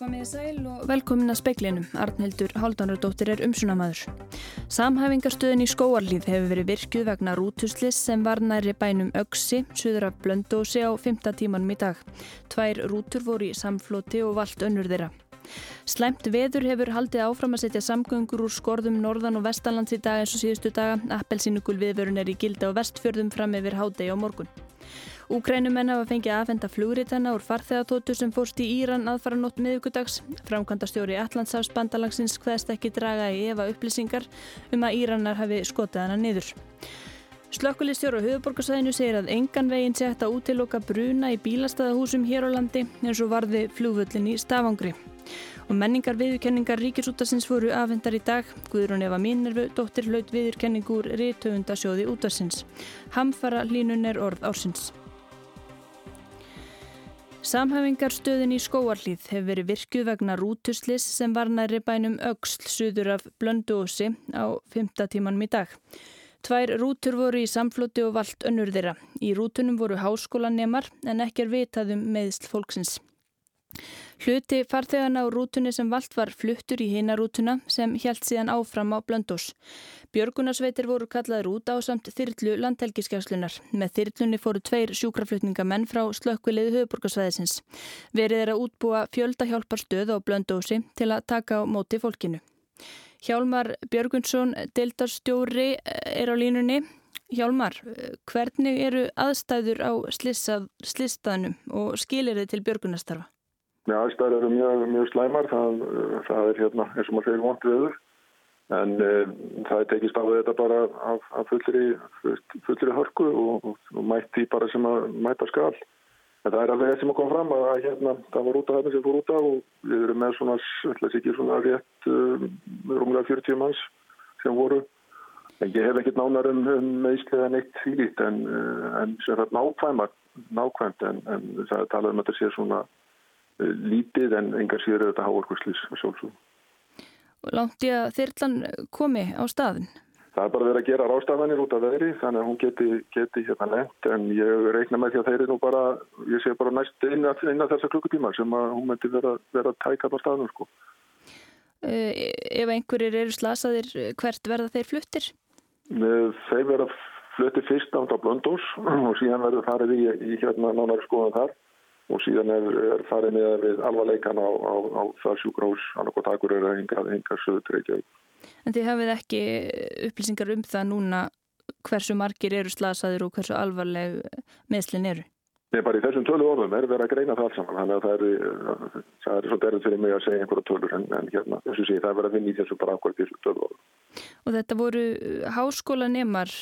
Komið í sæl og velkomin að speiklinum. Arnhildur Haldunardóttir er umsunamaður. Samhæfingarstöðin í skóarlíð hefur verið virkuð vegna rútuslis sem var næri bænum Öksi, suður af Blöndósi á 5. tímanum í dag. Tvær rútur voru í samfloti og vald önnur þeirra. Slæmt veður hefur haldið áfram að setja samgöngur úr skorðum norðan og vestalands í dag eins og síðustu daga. Appelsínugul viðvörun er í gildi á vestfjörðum fram yfir hádegi á morgun. Úkrænumenn hafa fengið aðfenda flugritanna úr farþegatótu sem fórst í Íran aðfara nótt miðugudags. Framkvæmda stjóri Allandsafsbandalagsins hvaðst ekki draga í efa upplýsingar um að Íranar hafi skotað hana niður. Slökkulistjóru á höfuborgarsæðinu segir að engan veginn sé hægt að útiloka bruna í bílastæðahúsum hér á landi eins og varði flugvöllin í Stafangri. Og menningar viðurkenningar ríkisútasins voru afhendar í dag. Guðrún Eva Mínervu, dóttir hlaut viðurkenningur Ríðtöfundasjóði útasins. Hamfara línun er orð ársins. Samhæfingarstöðin í skóarlíð hefur verið virkuð vegna rútuslis sem var næri bænum Ögsl suður af Blönduósi á 5. tímanum í dag. Tvær rútur voru í samfloti og vald önnur þeirra. Í rútunum voru háskólanemar en ekki er vitað um meðsl fólksins. Hluti farþegana á rútunni sem vald var fluttur í hinarútuna sem hjælt síðan áfram á Blöndós. Björgunarsveitir voru kallaður út á samt þyrlu landhelgiskjáslunar. Með þyrlunni fóru tveir sjúkraflutningamenn frá slökkviliði höfuborgarsvæðisins. Verið er að útbúa fjöldahjálparstöð á Blöndósi til að taka á móti fólkinu. Hjálmar Björgunsson, deildarstjóri, er á línunni. Hjálmar, hvernig eru aðstæður á slistaðnum og skilir þið til björgunastarfa? Já, aðstæður eru mjög, mjög slæmar, það, það er hérna eins og maður segir vond viður en um, það er tekist á þetta bara af, af fullri, fullri hörku og, og, mætti bara sem að mæta skal. En það er alveg það sem að koma fram að hérna, það var út af þetta sem fór út af og við erum með svona, ætlaðs ekki svona rétt um, rúmlega 40 manns sem voru. En ég hef ekkert nánar um, um meðsliða neitt þýlít en, en sem það nákvæmt, nákvæmt en, en það er talað um að þetta sé svona lítið en engar síður þetta háorkurslýs sjálfsögum. Lánt ég að þyrrlan komi á staðin? Það er bara verið að gera rástafanir út af veðri þannig að hún geti, geti hérna lent en ég reikna með því að þeir eru nú bara, ég sé bara næst inn að, þessa klukkutíma sem að hún myndi vera, vera að tæka á staðinu sko. Uh, ef einhverjir eru slasaðir, hvert verða þeir fluttir? Þeir verða fluttir fyrst á Blöndós og síðan verður farið í, í hérna nánari skoðan þar og síðan er, er farið með við alvarleikan á, á, á það sjúkrós annarko takur er að hinga, hinga söðu til Reykjavík. En þið hafið ekki upplýsingar um það núna hversu margir eru slasaður og hversu alvarleg meðslinn eru? Nei, bara í þessum tölu orðum er verið að greina það alls saman, þannig að það er, það er svolítið erðið fyrir mig að segja einhverja tölur en, en hérna, þess að segja, það er verið að vinna í þessu bara ákvæmt í þessu tölu orðum. Og þetta voru háskólanemar,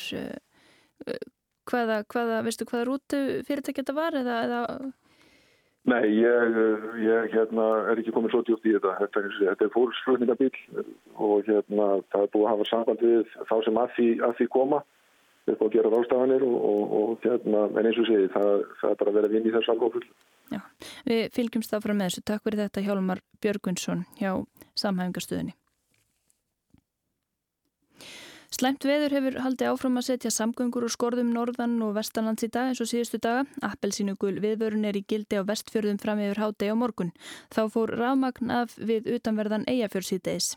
hvaða, hvaða, veistu hvaða rútu fyrirtæk þetta var eða, eða Nei, ég, ég hérna, er ekki komið svo djúpt í þetta. Þetta, þetta er fórslutningabíl og hérna, það er búið að hafa samband við þá sem að því, að því koma upp á að gera rástafanir og, og, og hérna, en eins og segi, það, það er bara að vera vinn í þessu algófull. Já, við fylgjumst frá með þessu. Takk fyrir þetta Hjálmar Björgunsson hjá Samhæfingarstöðinni. Slæmt veður hefur haldið áfram að setja samgöngur og skorðum norðan og vestanlands í dag eins og síðustu daga. Appelsínugul viðvörun er í gildi á vestfjörðum fram yfir hádegi á morgun. Þá fór rafmagn af við utanverðan eigafjörðsíðdeis.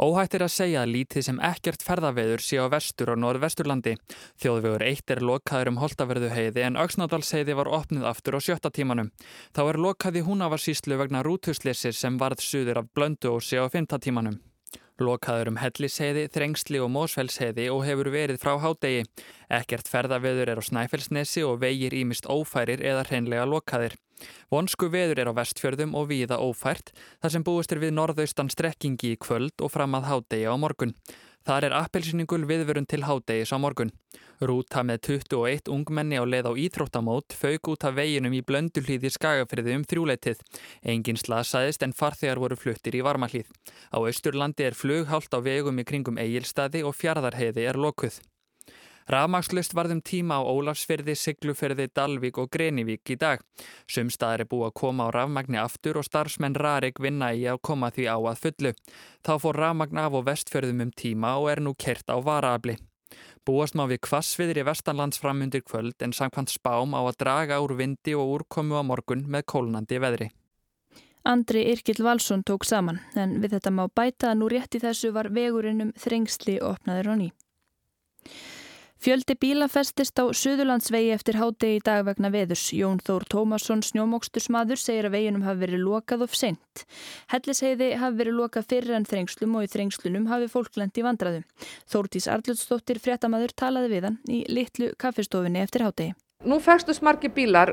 Óhætt er að segja að lítið sem ekkert ferðaveður sé á vestur og norðvesturlandi. Þjóðvegur 1 er lokaður um Holtaverðu heiði en Öksnadalsheiði var opnið aftur á sjötta tímanum. Þá er lokaði húnavarsíslu vegna rútuslissir sem varð suður af blöndu og sé á fymta tímanum. Lokaður um Hellisheiði, Þrengsli og Mósfellsheiði og hefur verið frá hádegi. Ekkert ferðaveður er á Snæfellsnesi og vegir ímist ófærir eða hreinlega lokaðir. Vonsku veður er á vestfjörðum og víða ófært þar sem búist er við norðaustan strekkingi í kvöld og fram að hádegi á morgun. Þar er appelsýningul viðvörun til hádegis á morgun. Rúta með 21 ungmenni á leið á íþróttamót fauk út af veginum í blöndulíði skagafriði um þrjúleitið. Engin slasaðist en farþegar voru fluttir í varmahlýð. Á Östurlandi er flughált á vegum í kringum Egilstaði og fjardarheiði er lokuð. Rafmakslust varðum tíma á Ólafsferði, Sigluferði, Dalvík og Grenivík í dag. Sumstaðar er búið að koma á rafmagni aftur og starfsmenn Rarik vinna í að koma því á að fullu. Þá fór rafmagn af og vestferðum um tíma og er nú kert á varaafli. Búast má við kvassviðri vestanlands framundir kvöld en samkvæmt spám á að draga úr vindi og úrkomu á morgun með kólnandi veðri. Andri Irkil Valsson tók saman en við þetta má bæta að nú rétt í þessu var vegurinnum þrengsli opnaður á ný. Fjöldi bíla festist á Suðurlandsvegi eftir hádegi í dag vegna veðurs. Jón Þór Tómasson, snjómókstursmaður, segir að veginum hafi verið lokað of sent. Helliseiði hafi verið lokað fyrir en þrengslum og í þrengslunum hafi fólk lendi vandraðu. Þórtís Arljótsdóttir, fréttamaður, talaði við hann í litlu kaffestofinni eftir hádegi. Nú festust margir bílar.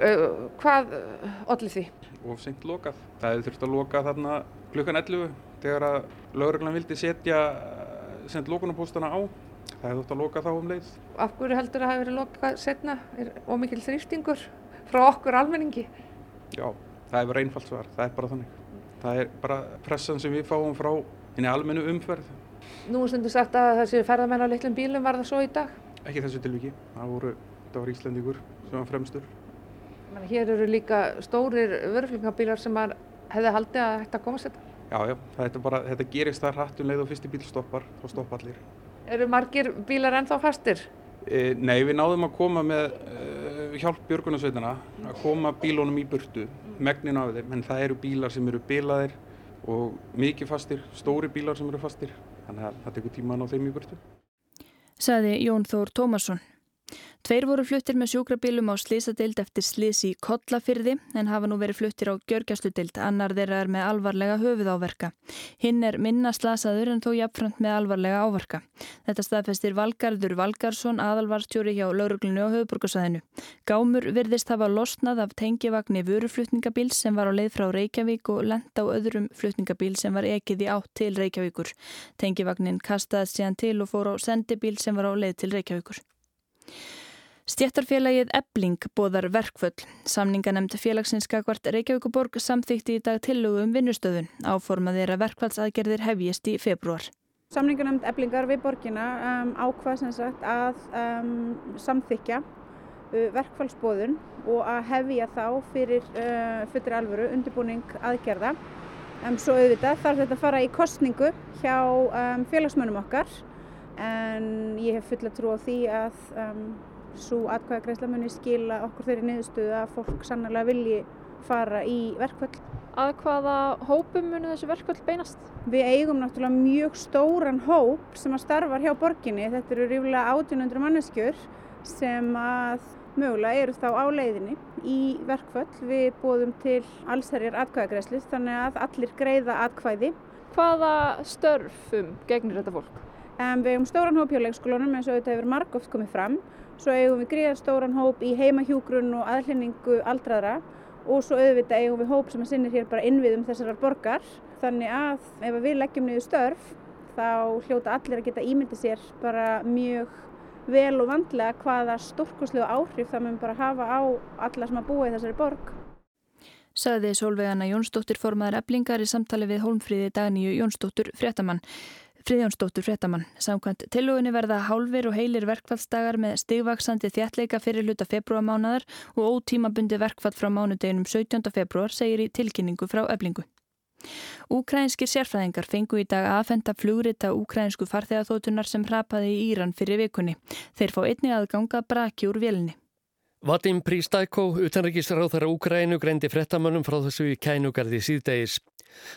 Hvað allir því? Of sent lokað. Það hefur þurft að loka þarna klukkan 11 þegar að lauruglan vildi setja sent lokunarpóstana á. Það hefði þótt að loka þá um leið. Af hverju heldur að það hefur verið lokað setna? Er ómikil þrýstingur frá okkur almenningi? Já, það er bara einfalt svar. Það er bara þannig. Það er bara pressan sem við fáum frá henni almennu umferð. Nú stundu sagt að þessi ferðamenn á litlum bílum var það svo í dag? Ekki þessu tilviki. Það voru, þetta var Íslandíkur sem var fremstur. Men hér eru líka stórir vörflingabílar sem hefði haldið að þetta komast þetta? Já, já, þetta, bara, þetta gerist það hratt um leið og fyrsti bíl stoppar, þá stoppa allir. Eru margir bílar ennþá fastir? E, nei, við náðum að koma með e, hjálp björgunarsveitana að koma bílónum í burtu, megnin af þeim, en það eru bílar sem eru bilaðir og mikið fastir, stóri bílar sem eru fastir, þannig að það tekur tíma að ná þeim í burtu. Saði Jón Þór Tómasson. Tveir voru fluttir með sjúkrabílum á slísadeild eftir slís í Kollafyrði en hafa nú verið fluttir á gjörgjastludeild. Annar þeirra er með alvarlega höfuðáverka. Hinn er minna slasaður en þó jafnframt með alvarlega áverka. Þetta staðfestir Valgarður Valgarsson aðalvartjóri hjá lauruglunu á höfuborgarsæðinu. Gámur virðist hafa losnað af tengivagni vöruflutningabíl sem var á leið frá Reykjavík og lenda á öðrum flutningabíl sem var ekið í átt til Reykjavíkur. Tengivagnin kastaðist síðan til og fór á sendibíl sem var á leið til Reykjavíkur. Stjættarfélagið Ebling bóðar verkföll. Samninganemnd félagsins skakvart Reykjavíkuborg samþýtti í dag tillögu um vinnustöðun. Áformað er að verkfallsaðgerðir hefjist í februar. Samninganemnd Eblingar við borgina um, ákvað sagt að um, samþykja uh, verkfallsbóðun og að hefja þá fyrir uh, fyrir alvöru undirbúning aðgerða. Um, svo auðvitað þarf þetta að fara í kostningu hjá um, félagsmönnum okkar en ég hef fulla trú á því að um, svo atkvæðagreisla muni skila okkur þeirri niðurstöðu að fólk sannlega vilji fara í verkvöld. Að hvaða hópum muni þessu verkvöld beinast? Við eigum náttúrulega mjög stóran hóp sem að starfa hjá borginni. Þetta eru ríflega 1800 manneskjur sem að mögulega eru þá á leiðinni í verkvöld. Við bóðum til allsherjar atkvæðagreislu þannig að allir greiða atkvæði. Hvaða störfum gegnir þetta fólk? Um, við eigum stóran hóp hjá leikskólunum eins og þetta hefur margóft komið fram. Svo eigum við gríðar stóran hóp í heimahjúgrun og aðlendingu aldraðra og svo auðvitað eigum við hóp sem að sinnir hér bara innviðum þessarar borgar. Þannig að ef við leggjum niður störf þá hljóta allir að geta ímyndið sér bara mjög vel og vandlega hvaða stórkoslu áhrif það mun bara hafa á alla sem að búa í þessari borg. Saði Solveigana Jónsdóttir formaður eblingar í samtali við Hólmfríði Dagníu Jónsdóttur fréttamann. Friðjónsdóttur fréttamann. Samkvæmt tilugunni verða hálfur og heilir verkfallsdagar með stigvaksandi þjallega fyrir hluta februarmánaðar og ótímabundi verkfall frá mánudeginum 17. februar segir í tilkynningu frá eblingu. Úkrænskir sérfræðingar fengu í dag aðfenda flugrita úkrænsku farþegaþótunar sem hrapaði í Íran fyrir vikunni. Þeir fá einni aðganga braki úr vélni. Vadim Prístæko, utanrikisráþara Úkrænu, greindi frettamönnum frá þessu í kænugarði síðdegis.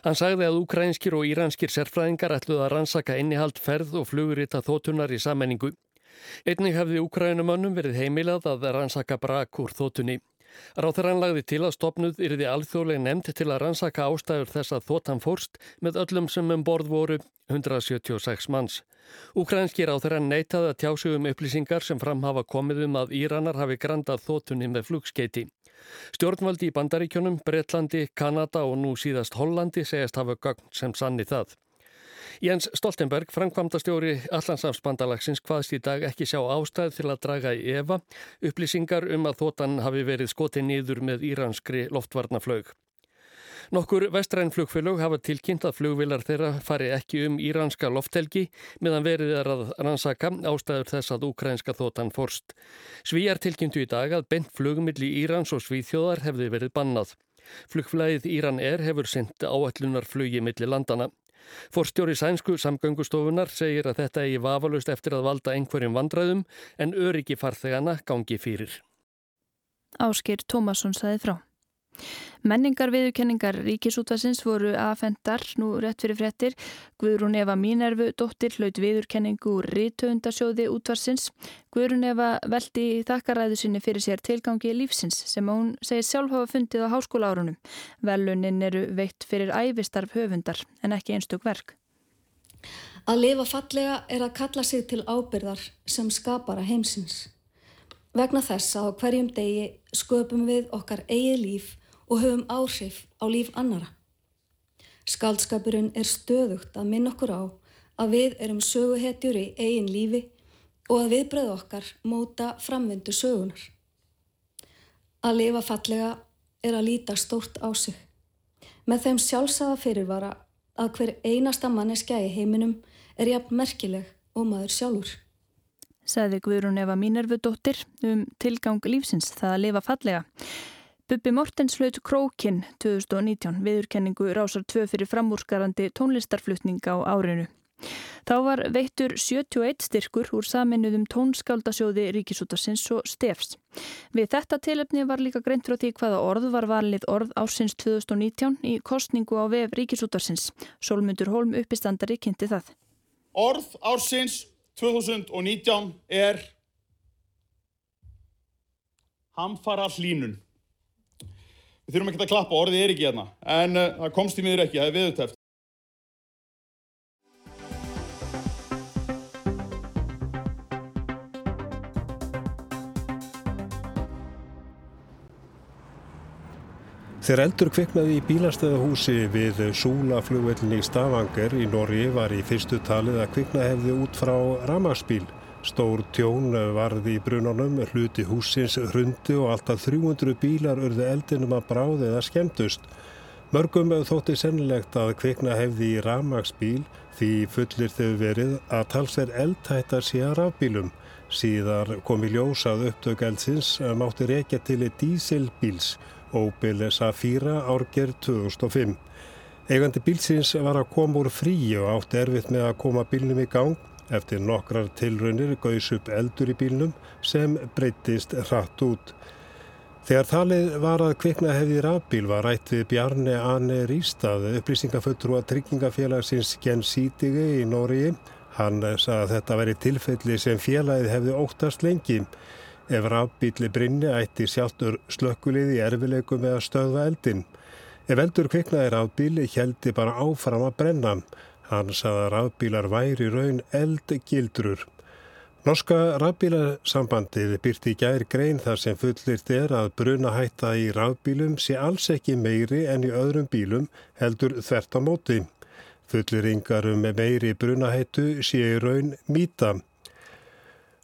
Hann sagði að ukrænskir og íranskir sérfræðingar ætluð að rannsaka innihald ferð og flugurita þótunar í sammenningu. Einnig hefði ukrænumönnum verið heimilað að rannsaka brak úr þótunni. Ráþarann lagði til að stopnuð yrði alþjóðleg nefnd til að rannsaka ástæður þess að þóttan fórst með öllum sem um borð voru 176 manns. Ukrænski ráþarann neytaði að tjásu um upplýsingar sem fram hafa komið um að Íranar hafi grandað þótunni með flugskeiti. Stjórnvaldi í Bandaríkjónum, Breitlandi, Kanada og nú síðast Hollandi segast hafa gögn sem sanni það. Jens Stoltenberg, framkvamdastjóri Allandsafsbandalagsins, hvaðst í dag ekki sjá ástæð til að draga í Eva upplýsingar um að þóttan hafi verið skotið nýður með íranskri loftvarnaflög. Nokkur vestræn flugfélög hafa tilkynnt að flugvilar þeirra fari ekki um íranska lofthelgi meðan verið er að rannsaka ástæður þess að ukrænska þóttan forst. Svíjar tilkynntu í dag að bent flugmiðli Írans og Svíþjóðar hefði verið bannað. Flugflæðið Íran er hefur sendt áallunar flugi milli landana. Forstjóri sænsku samgöngustofunar segir að þetta eigi vafalust eftir að valda einhverjum vandræðum en öryggi farþegana gangi fyrir. Áskir Tómasson saði frá. Menningar viðurkenningar ríkisútvarsins voru aðfendar nú rétt fyrir fréttir. Guðrún Eva Mínervu dóttir hlaut viðurkenningu úr rítöfundasjóði útvarsins. Guðrún Eva veldi þakkaræðu sinni fyrir sér tilgangi lífsins sem hún segir sjálf hafa fundið á háskóla árunum. Velunin eru veitt fyrir æfistarf höfundar en ekki einstök verk. Að lifa fallega er að kalla sig til ábyrðar sem skapara heimsins. Vegna þess að hverjum degi sköpum við okkar eigið líf og höfum áhrif á líf annara. Skaldskapurinn er stöðugt að minna okkur á að við erum söguhetjur í eigin lífi og að viðbröð okkar móta framvindu sögunar. Að lifa fallega er að líta stórt á sig. Með þeim sjálfsaða fyrirvara að hver einasta manneskja í heiminum er jafn merkileg og maður sjálfur sagði Guðrún Eva Mínervudóttir um tilgang lífsins það að lifa fallega. Bubbi Mortens hlaut Krókin 2019 viðurkenningu rásar tvö fyrir framúrskarandi tónlistarflutning á árinu. Þá var veittur 71 styrkur úr saminuðum tónskáldasjóði Ríkisútarsins og Stefs. Við þetta tilöfni var líka greint frá því hvaða orð var valið orð ársins 2019 í kostningu á vef Ríkisútarsins. Solmundur Holm uppistandari kynnti það. Orð ársins 2019 er hamfara hlínun. Við þurfum ekki að klappa, orðið er ekki hérna, en uh, það komst í miður ekki, það er viðutæft. Þegar eldur kviknaði í bílastöðahúsi við Súlaflugvellinni Stavanger í Norri var í fyrstu talið að kvikna hefði út frá ramagsbíl. Stór tjón varði í brununum, hluti húsins hrundi og alltaf 300 bílar urði eldinum að bráði eða skemmtust. Mörgum þótti sennilegt að kvikna hefði í ramagsbíl því fullir þau verið að talsverð eldtættar sé að rafbílum. Síðar kom í ljósað upptök eldsins mátti rekja til dísilbíls Opel Safira árgerð 2005. Eigandi bílsins var að koma úr frí og átti erfitt með að koma bílnum í gang. Eftir nokkrar tilraunir gauðs upp eldur í bílnum sem breytist hratt út. Þegar talið var að kvikna hefði rafbíl var rætt við Bjarni Anne Rístað, upplýsingaföldru að tryggingafélagsins Gen Sítigi í Nóriði. Hann sagði að þetta veri tilfelli sem félagið hefði óttast lengi. Ef rafbíli brinni ætti sjálfur slökkulið í erfileikum með að stöðva eldin. Ef eldur kviknaði rafbíli heldi bara áfram að brenna. Hann sagði að rafbílar væri raun eldgildrur. Norska rafbílasambandið byrti í gær grein þar sem fullirt er að bruna hætta í rafbílum sé alls ekki meiri en í öðrum bílum heldur þvert á móti. Fulliringar um meiri brunahættu sé raun mýta.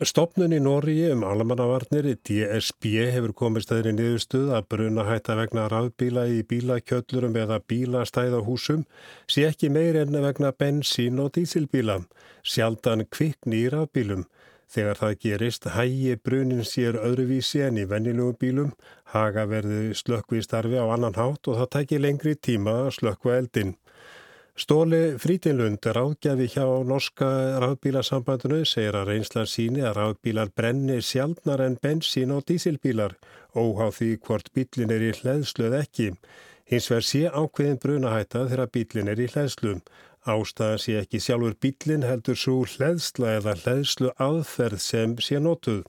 Stopnun í Nóriði um almannavarnir DSB hefur komist þeirri niðurstuð að bruna hætta vegna rafbíla í bílakjöllurum eða bílastæðahúsum sé ekki meir en vegna bensín og dísilbíla, sjaldan kvikni í rafbílum. Þegar það gerist hægi brunin sér öðruvísi en í vennilugum bílum, haga verði slökkvi starfi á annan hátt og það tækir lengri tíma að slökkva eldinn. Stóli Frítinlund, ráðgjafi hjá norska ráðbílasambandinu, segir að reynslan síni að ráðbílar brennir sjálfnar en bensín og dísilbílar, óhá því hvort bílin er í hlæðslu eða ekki. Hins verð sé ákveðin brunahætta þegar bílin er í hlæðslu. Ástæðan sé ekki sjálfur bílin heldur svo hlæðsla eða hlæðslu aðferð sem sé notuð.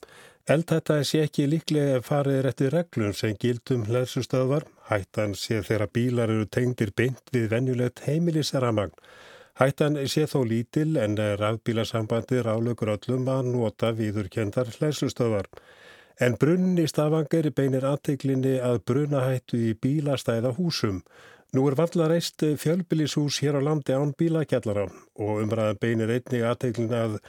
Eldhætta sé ekki líklega farið rétti reglum sem gildum hlæðsustöðvar. Hættan sé þegar bílar eru tengdir beint við venjulegt heimilisramagn. Hættan sé þó lítil en rafbílasambandi rálugur öllum að nota viðurkendar hlæðsustöðvar. En brunni stafangari beinir aðteiklinni að brunahættu í bílastæða húsum. Nú er valla reist fjölbílishús hér á landi án bílakjallara og umræðan beinir einnig aðteiklinni að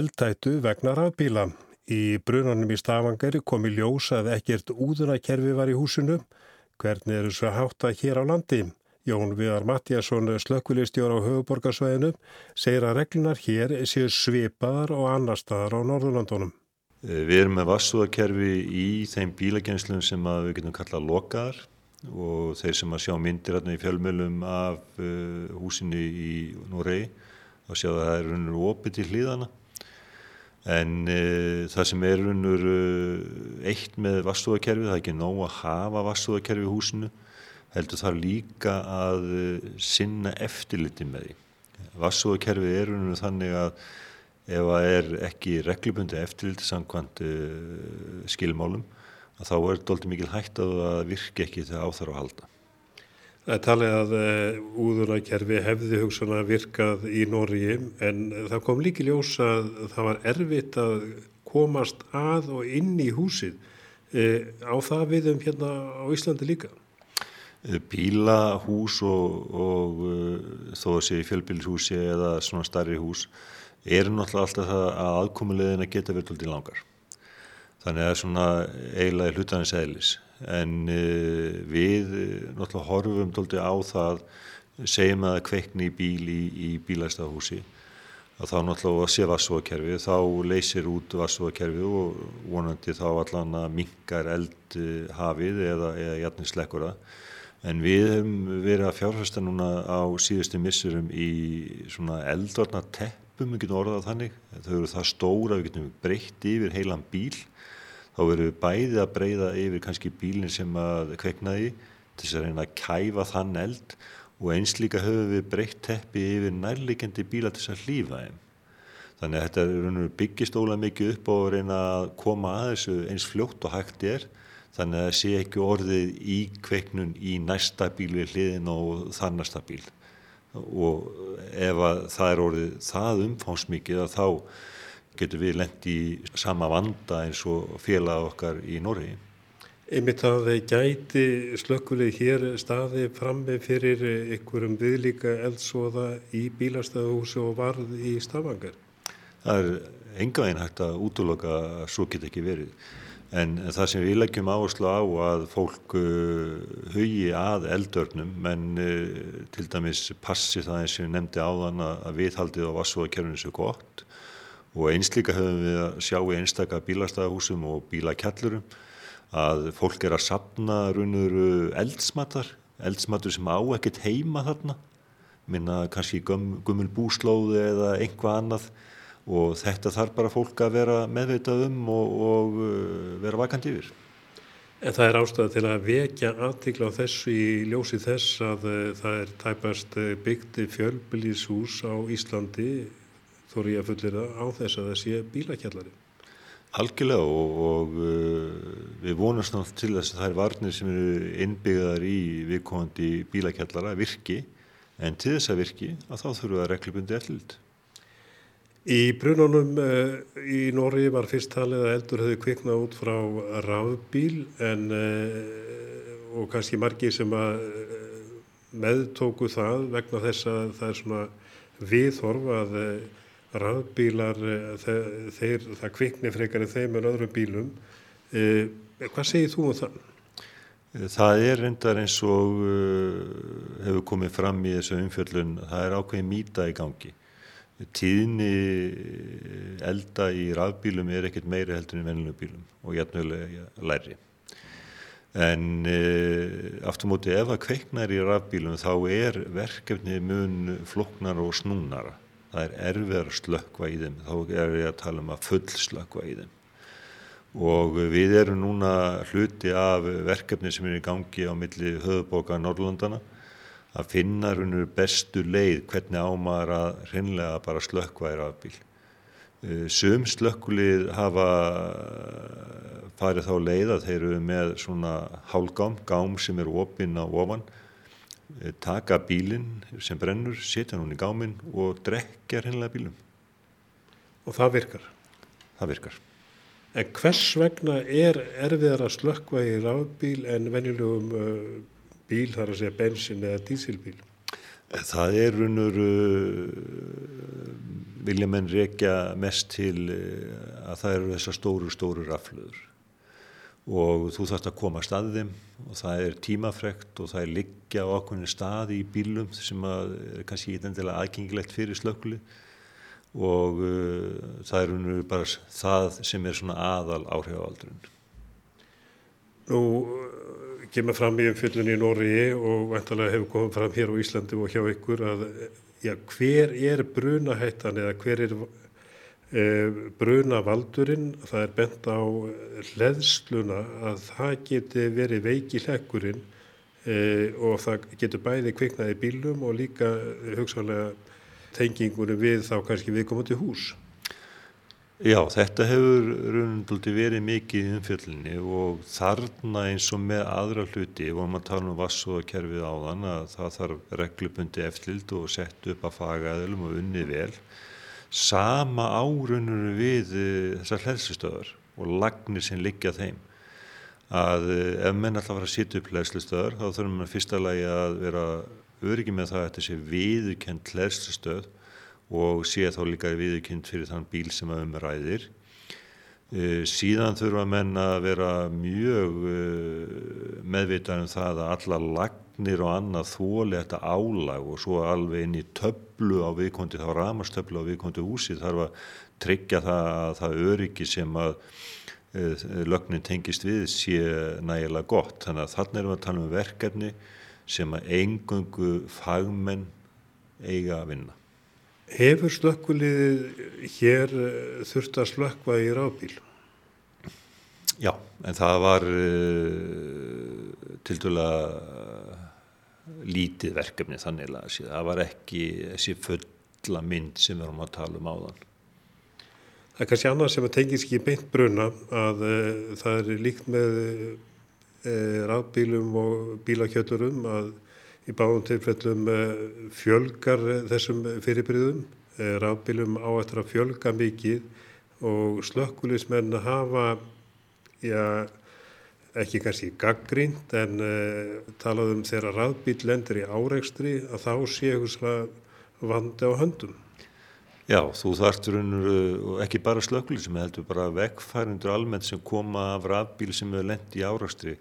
eldhættu vegna rafbíla. Í brunanum í Stafangari kom í ljósa að ekkert úðunakerfi var í húsinu. Hvernig eru svo hátta hér á landi? Jón Viðar Mattiasson, slökkvilistjóra á höfuborgarsvæðinu, segir að reglunar hér séu svipaðar og annar staðar á Norðurlandunum. Eh, við erum með vassúðakerfi í þeim bílagenslum sem við getum kallað lokaðar og þeir sem að sjá myndir í fjölmjölum af uh, húsinu í Noregi og sjá að það er raunir opið til hlýðana En e, það sem er unnur e, eitt með vassúðakerfi, það er ekki nóg að hafa vassúðakerfi í húsinu, heldur þar líka að e, sinna eftirliti með því. Vassúðakerfi er unnur þannig að ef það er ekki reglubundi eftirliti samkvæmt e, skilmálum, þá er þetta mikil hægt að það virki ekki þegar á halda. Það er talið að uh, úðunarkerfi hefði hugsan að virkað í Nóriði en það kom líki ljós að það var erfitt að komast að og inn í húsið. Uh, á það við um hérna á Íslandi líka? Bíla, hús og, og þó að sé fjölbílshúsi eða svona starri hús eru náttúrulega alltaf það að aðkomulegðina geta verið til langar. Þannig að er svona eiginlega hlutanis eðlis en uh, við náttúrulega horfum doldið á það segjum að kveikni í bíl í, í bílæstahúsi að þá náttúrulega sé vassúakerfi þá leysir út vassúakerfi og vonandi þá allan að minkar eld hafið eða, eða jætni slekkura en við hefum verið að fjárfesta núna á síðustu missurum í svona eldvarna teppum við getum orðað þannig. Þau eru það stóra við getum breytt yfir heilan bíl þá við bæði að breyða yfir kannski bílinn sem að kveiknaði til þess að reyna að kæfa þann eld og eins líka höfum við breytt teppi yfir nærleikendi bíla til þess að hlýfa þeim. Þannig að þetta byggist ólega mikið upp og reyna að koma að þessu eins fljótt og hægt er þannig að það sé ekki orðið í kveiknun í næsta bíl við hliðin og þannasta bíl og ef það er orðið það umfánsmikið að þá getur við lendi í sama vanda eins og félag okkar í Norri. Einmitt að þeir gæti slökkulegi hér staði frammi fyrir einhverjum viðlíka eldsóða í bílastæðuhúsi og varð í Stafangar? Það er enga einn hægt að útloka að svo get ekki verið. En það sem við leggjum áherslu á að fólk uh, hugi að eldörnum, menn uh, til dæmis passi það eins og ég nefndi áðan að viðhaldið á vassúðakerfinu svo gott og einslíka höfum við að sjá í einstaka bílastæðahúsum og bílakjallurum að fólk er að sapna raunur eldsmatar, eldsmatur sem á ekkert heima þarna, minna kannski göm, gummul búslóði eða einhvað annað. Og þetta þarf bara fólk að vera meðveitað um og, og uh, vera vakant yfir. En það er ástæða til að vekja aðtikla á þessu í ljósi þess að uh, það er tæpast uh, byggti fjölbylíshús á Íslandi þóri ég að fullir það á þess að það sé bílakjallari. Algjörlega og, og uh, við vonast náttúrulega til þess að það er varnir sem eru innbyggðar í viðkomandi bílakjallara virki en til þess að virki að þá þurfum við að reglubundi eftirlit. Í brununum uh, í Nóri var fyrst talið að eldur hefði kviknað út frá rafbíl en uh, og kannski margi sem að uh, meðtóku það vegna þess að það er svona viðhorf að uh, rafbílar, þeir, þeir, það kvikni frekar en þeim en öðrum bílum. Eh, hvað segir þú um það? Það er reyndar eins og hefur komið fram í þessu umfjöldun, það er ákveðin mýta í gangi. Tíðni elda í rafbílum er ekkert meiri heldur en vennilegum bílum og jætnulega læri. En uh, aftur móti ef það kveiknar í rafbílum þá er verkefni mun floknar og snúnara það er erfiðar slökkva í þeim, þá er ég að tala um að full slökkva í þeim. Og við erum núna hluti af verkefni sem er í gangi á milli höfuboka Norrlandana að finna raunur bestu leið hvernig ámar að hreinlega bara slökkva í rafbíl. Eh, sum slökkulið hafa farið þá leið að þeir eru með svona hálgám, gám sem er opinn á ofan Eh, taka bílinn sem brennur, setja hún í gáminn og drekja hennilega bílum. Og það virkar? Það virkar. En hvers vegna er erfiðar að slökkva í rafbíl en venjulegum uh, bíl, þar að segja bensin eða dísilbíl? Eh, það er runur, uh, vilja menn rekja mest til uh, að það eru þessar stóru, stóru raflöður og þú þarfst að koma að staðið og það er tímafrekt og það er liggja á okkurinn staði í bílum sem að er kannski ekki endilega aðgengilegt fyrir slökkuli og uh, það er unru bara það sem er svona aðal áhrifavaldurinn. Nú kemur fram í umfjöldunni í Nóri og vantarlega hefur komið fram hér á Íslandi og hjá ykkur að já, hver er brunahættan eða hver er bruna valdurinn, það er bent á hleðsluna að það geti verið veiki hlekkurinn og það getur bæði kviknaði bílum og líka hugsaðlega tengingunum við þá kannski viðkomandi hús. Já, þetta hefur raunindaldi verið mikið í umfjöllinni og þarna eins og með aðra hluti, og maður tala um vassóðakerfið áðan, að það þarf reglubundi eftirlild og sett upp að fagaðilum og unnið vel. Sama árunur við eh, þessar hlæðslustöðar og lagnir sem liggja þeim. Að eh, ef menn alltaf var að sitja upp hlæðslustöðar þá þurfum við fyrsta lagi að vera öryggi með það að þetta sé viðukent hlæðslustöð og sé þá líka viðkynnt fyrir þann bíl sem að umræðir. Uh, síðan þurfa menn að vera mjög meðvitað um það að alla lagnir og annað þóli þetta álag og svo alveg inn í töflu á viðkondi, þá ramastöflu á viðkondi húsi þarf að tryggja það að það öryggi sem að uh, lögnin tengist við sé nægilega gott. Þannig að þarna erum við að tala um verkefni sem að engungu fagmenn eiga að vinna. Hefur slökkuliðið hér eh, þurft að slökkva í ráðbíl? Já, en það var uh, til dæla lítið verkefni þannig að það var ekki þessi fulla mynd sem við erum að tala um áðan. Það er kannski annað sem að tengis ekki beint bruna að uh, það er líkt með uh, ráðbílum og bílakjöturum að Í báðum tilfellum eh, fjölgar þessum fyrirbyrðum, rafbílum á eftir að fjölga mikið og slökkulismenn hafa, já, ekki kannski gaggrínt en uh, talað um þegar rafbíl lendur í áreikstri að þá sé eitthvað vandi á höndum. Já, þú þarftur ekki bara slökkulismenn, heldur bara vegfærindur almennt sem koma af rafbíl sem er lend í áreikstri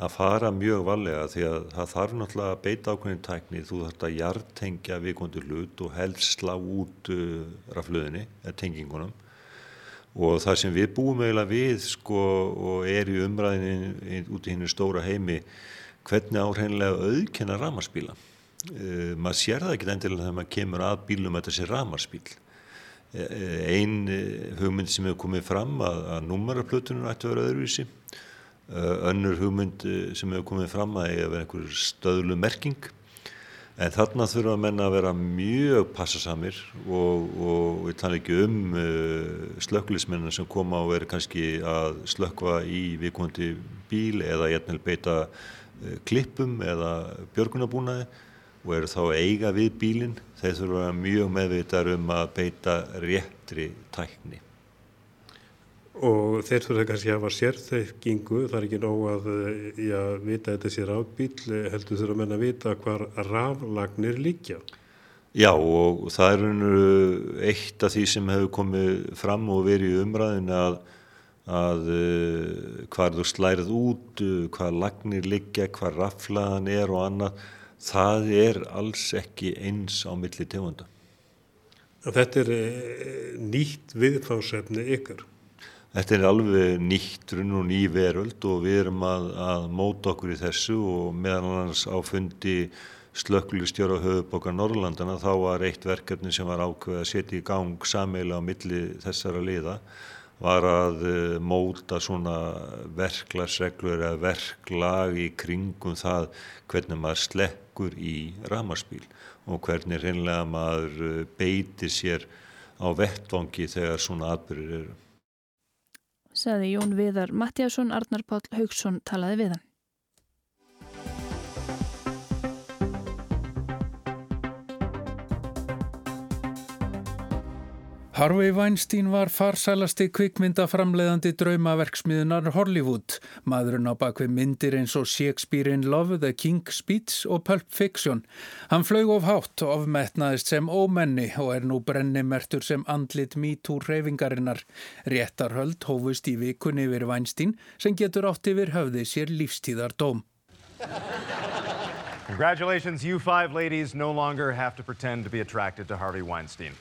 að fara mjög valega því að það þarf náttúrulega að beita ákveðin tækni þú þarf að hjartengja viðkondur hlut og helst slá út uh, rafluðinni, eða tengingunum og það sem við búum eiginlega við sko og er í umræðinni út í hennu stóra heimi hvernig áhreinlega auðkenna ramarspíla uh, maður sér það ekki endilega þegar maður kemur að bílum að þetta sé ramarspíl uh, einn uh, hugmynd sem hefur komið fram að, að númaraflutunum ætti að vera öðruvísi. Eh, önnur hugmynd eh, sem hefur komið fram að eiga vera einhver stöðlu merking en þarna þurfa menna að vera mjög passasamir og, og við tala ekki um uh, slökkulismennar sem koma og eru kannski að slökkva í vikvöndi bíl eða ég ætla beita uh, klippum eða björgunabúnaði og eru þá eiga við bílinn. Þeir þurfa að mjög meðvitar um að beita réttri tækni og þeir þurfa kannski að hafa sérþekkingu, það er ekki nóg að eh, já, vita þetta sé rafbíl, heldur þurfa menna að vita hvar raflagnir líkja. Já og það er eitt af því sem hefur komið fram og verið í umræðin að, að eh, hvar þú slærið út, hvar lagnir líkja, hvar raflaðan er og annað, það er alls ekki eins á milli tegunda. Þetta er eh, nýtt viðfáðsefni ykkar. Þetta er alveg nýtt runn og ný veröld og við erum að, að móta okkur í þessu og meðan annars áfundi slökkulistjóra höfubokar Norrlandana þá var eitt verkefni sem var ákveð að setja í gang sameila á milli þessara liða var að uh, móta svona verklagsreglur eða verklag í kringum það hvernig maður slekkur í ramarspíl og hvernig reynlega maður uh, beitir sér á vettvangi þegar svona atbyrjur eru saði Jón Viðar Mattiasson, Arnar Páll Haugsson talaði við hann. Harvey Weinstein var farsælasti kvikmyndaframleðandi draumaverksmiðunar Hollywood. Maðurinn á bakvið myndir eins og Shakespeare in Love, The King's Speech og Pulp Fiction. Hann flög of hátt, ofmetnaðist sem ómenni og er nú brennimertur sem andlit MeToo reyfingarinnar. Réttarhöld hófust í vikunni yfir Weinstein sem getur átt yfir höfði sér lífstíðar dóm. Congratulations, you five ladies no longer have to pretend to be attracted to Harvey Weinstein.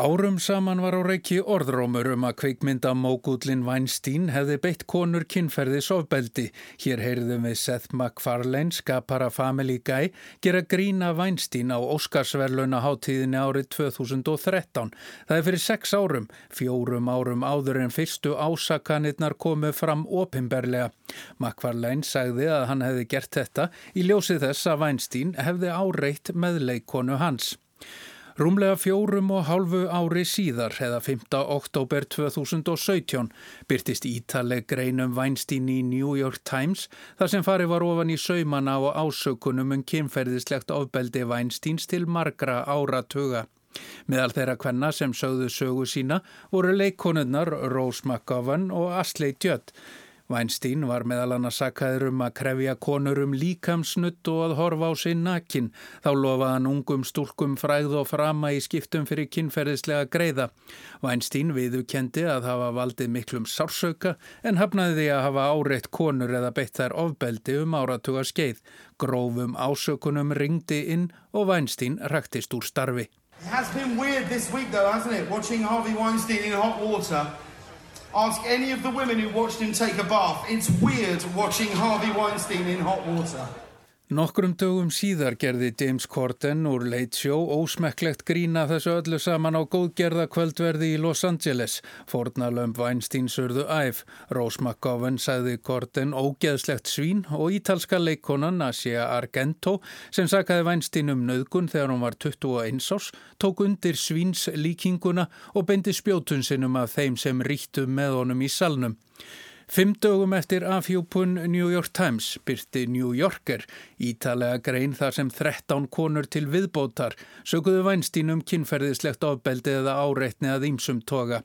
Árum saman var á reiki orðrómur um að kveikmynda mógullin Weinstein hefði beitt konur kynferði sofbeldi. Hér heyrðum við Seth MacFarlane, skapara Family Guy, gera grína Weinstein á Óskarsverluna háttíðinni árið 2013. Það er fyrir sex árum, fjórum árum áður en fyrstu ásakanirnar komu fram opimberlega. MacFarlane sagði að hann hefði gert þetta í ljósið þess að Weinstein hefði áreitt meðleikonu hans. Rúmlega fjórum og hálfu ári síðar, eða 5. oktober 2017, byrtist ítaleg greinum Weinstein í New York Times þar sem farið var ofan í saumana og ásökunum um kynferðislegt ofbeldi Weinsteins til margra áratuga. Meðal þeirra kvenna sem sögðu sögu sína voru leikonunnar Rose McGovern og Ashley Judd. Weinstein var meðal annars sakkaður um að krefja konur um líkamsnutt og að horfa á sinn nakin. Þá lofaði hann ungum stúlkum fræð og frama í skiptum fyrir kynferðislega greiða. Weinstein viðukendi að hafa valdið miklum sársauka en hafnaði því að hafa áreitt konur eða beitt þær ofbeldi um áratuga skeið. Grófum ásökunum ringdi inn og Weinstein ræktist úr starfi. It has been weird this week though, hasn't it? Watching Harvey Weinstein in hot water. Ask any of the women who watched him take a bath. It's weird watching Harvey Weinstein in hot water. Nokkrum dögum síðar gerði James Corden úr Late Show ósmekklegt grína þessu öllu saman á góðgerða kvöldverði í Los Angeles. Fornalömb Weinstein surðu æf. Rose McGowan sagði Corden ógeðslegt svín og ítalska leikonan Asia Argento sem sakaði Weinstein um nöðgun þegar hún var 21 árs tók undir svíns líkinguna og beindi spjótun sinum af þeim sem ríktu með honum í salnum. Fimm dögum eftir afhjúpun New York Times byrti New Yorker ítalega grein þar sem 13 konur til viðbótar sökuðu Weinstein um kynferðislegt ofbeldi eða áreitni að ímsum toga.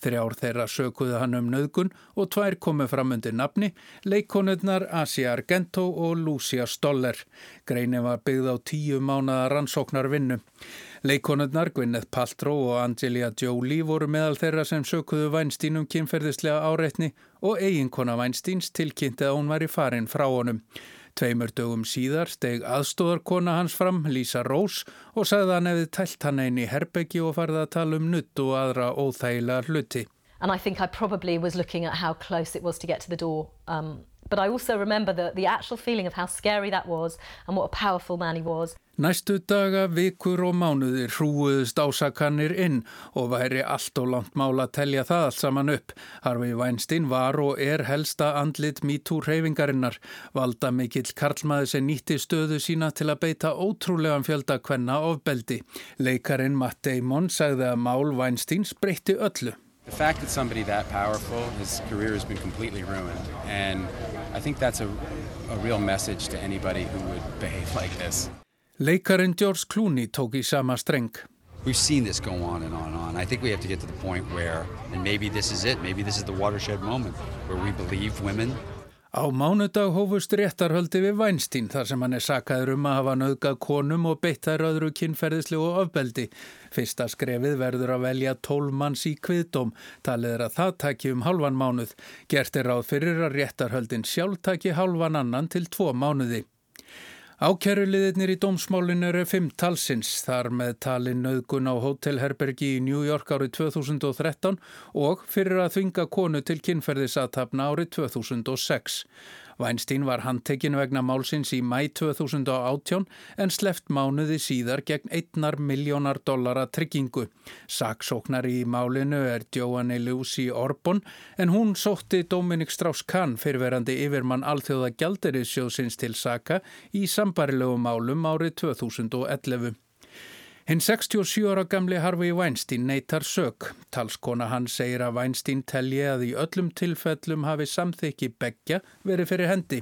Þrjár þeirra sökuðu hann um nöðgun og tvær komu fram undir nafni, leikonurnar Asia Argento og Lucia Stoller. Greinin var byggð á tíu mánada rannsóknar vinnu. Leikonurnar Gwyneth Paltrow og Angelia Jolie voru meðal þeirra sem sökuðu Weinstein um kynferðislega áreitni og eiginkona Weinsteins tilkynnti að hún var í farin frá honum. Tveimur dögum síðar steg aðstóðarkona hans fram, Lisa Rose, og sagði að hann hefði tælt hann einn í herbeggi og farið að tala um nutt og aðra óþægilega hluti. And I think I probably was looking at how close it was to get to the door. Um, but I also remember the, the actual feeling of how scary that was and what a powerful man he was. Næstu daga, vikur og mánuðir hrúuðust ásakanir inn og væri allt og langt mála að telja það allt saman upp. Harvey Weinstein var og er helsta andlit MeToo reyfingarinnar. Valda mikill Karlmaður sem nýtti stöðu sína til að beita ótrúlegan fjölda kvenna ofbeldi. Leikarin Matt Damon sagði að mál Weinstein breytti öllu. The fact that somebody that powerful, his career has been completely ruined and I think that's a, a real message to anybody who would behave like this. Leikarin George Clooney tók í sama streng. We've seen this go on and on and on. I think we have to get to the point where, and maybe this is it, maybe this is the watershed moment, where we believe women. Á mánudag hófust réttarhöldi við Weinstein þar sem hann er sakaður um að hafa nöðgað konum og beitt þær öðru kynferðislegu ofbeldi. Fyrsta skrefið verður að velja tólmanns í kviðdóm. Talið er að það taki um halvan mánuð. Gert er ráð fyrir að réttarhöldin sjálf taki halvan annan til tvo mánuði. Ákæruliðirnir í dómsmálinu eru fimm talsins, þar með talin nöðgun á hótelherbergi í New York árið 2013 og fyrir að þvinga konu til kynferðisatapna árið 2006. Weinstein var handtekinn vegna málsins í mæ 2018 en sleft mánuði síðar gegn einnar miljónar dollara tryggingu. Saksóknar í málinu er Joanne Lucy Orbon en hún sótti Dominic Strauss-Kahn fyrirverandi yfirmann alþjóða gjalderisjóðsins til Saka í sambarilegu málum árið 2011. Hinn 67 ára gamli Harvey Weinstein neytar sög. Talskona hann segir að Weinstein telji að í öllum tilfellum hafi samþykki begja verið fyrir hendi.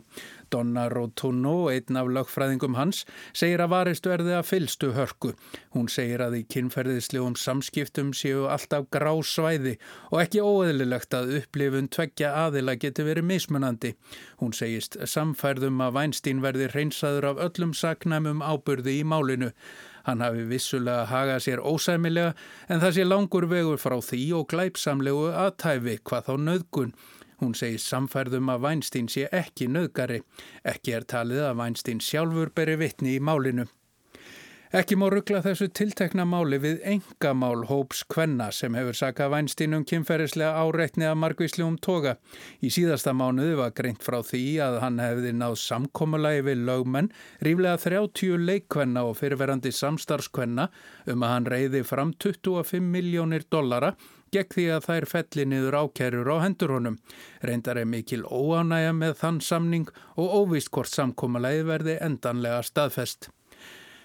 Donna Rotuno, einn af lögfræðingum hans, segir að varist verði að fylstu hörku. Hún segir að í kynferðislegum samskiptum séu alltaf grá svæði og ekki óeðlilegt að upplifun tveggja aðila geti verið mismunandi. Hún segist samfærðum að Weinstein verði hreinsaður af öllum saknæmum ábyrði í málinu. Hann hafi vissulega hagað sér ósæmilega en það sé langur vegur frá því og glæpsamlegu aðtæfi hvað þá nöðgun. Hún segir samfærðum að Weinstein sé ekki nöðgari. Ekki er talið að Weinstein sjálfur beri vittni í málinu. Ekki má ruggla þessu tiltekna máli við engamál hóps kvenna sem hefur sakað vænstínum kynferðislega áreitni að margvísljum toga. Í síðasta mánuðu var greint frá því að hann hefði náð samkómulagi við lögmenn, ríflega 30 leikkvenna og fyrirverandi samstarfskvenna um að hann reyði fram 25 miljónir dollara gegn því að þær felli niður ákærur á hendur honum. Reyndar er mikil óánægja með þann samning og óvist hvort samkómulagi verði endanlega staðfest.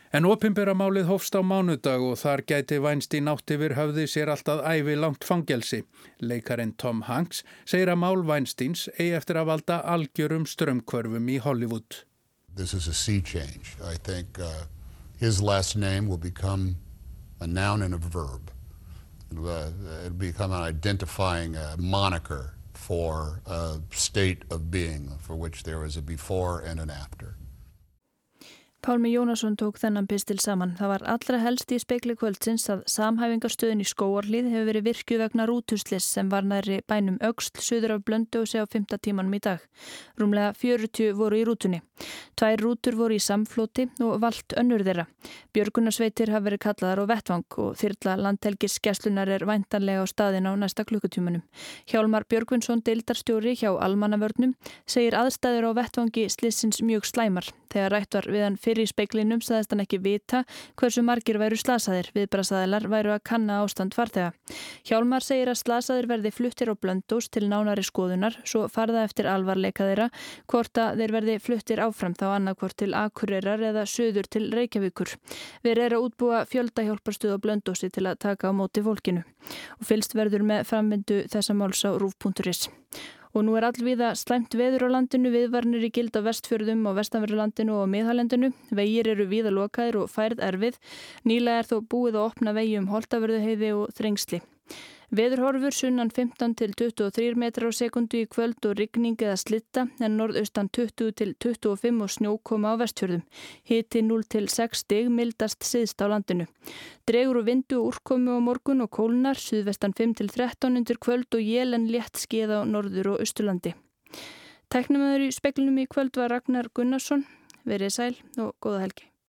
En opimbera málið hófst á mánudag og þar gæti Weinstein átt yfir höfði sér alltaf ævi langt fangelsi. Leikarinn Tom Hanks segir að mál Weinsteins eigi eftir að valda algjörum strömmkvörfum í Hollywood. This is a sea change. I think uh, his last name will become a noun and a verb. It'll, uh, it'll become an identifying uh, moniker for a state of being for which there is a before and an after. Pálmi Jónasson tók þennan pistil saman. Það var allra helst í spekli kvöldsins að samhæfingarstöðin í skóarlið hefur verið virkju vegna rútuslis sem var næri bænum auksl söður af sé á 5 tímanum í dag. Rúmlega 40 voru í rútunni. Tvær rútur voru í samflóti og vald önnur þeirra. Björgunarsveitir hafa verið kallaðar á vettvang og þyrla landhelgis skeslunar er væntanlega á staðin á næsta klukkutímanum. Hjálmar Björgvinsson, deildarstjóri hjá Almannavörnum, segir aðstæður á vettvangi fyrir í speiklinum saðist hann ekki vita hversu margir væru slasaðir. Viðbrasaðilar væru að kanna ástand farþega. Hjálmar segir að slasaðir verði fluttir á blöndós til nánari skoðunar svo farða eftir alvarleika þeirra hvort að þeir verði fluttir áfram þá annarkvort til Akureyrar eða söður til Reykjavíkur. Við erum að útbúa fjöldahjálparstuð á blöndósi til að taka á móti fólkinu og fylst verður með framvindu þessa máls á rúf.is. Og nú er allviða slæmt veður á landinu, viðvarnir í gild á vestfjörðum og vestanverðurlandinu og miðhálendinu. Vegir eru viða lokaðir og færð erfið. Nýla er þó búið að opna vegi um holtavörðuheiði og þrengsli. Veðurhorfur sunnan 15 til 23 metrar á sekundu í kvöld og rigning eða slitta en norðaustan 20 til 25 og snjókoma á vestfjörðum. Hiti 0 til 6 stig mildast siðst á landinu. Dregur og vindu úrkomi á morgun og kólnar, suðvestan 5 til 13 undir kvöld og jélen létt skeið á norður og austurlandi. Teknumöður í speklinum í kvöld var Ragnar Gunnarsson. Verið sæl og góða helgi.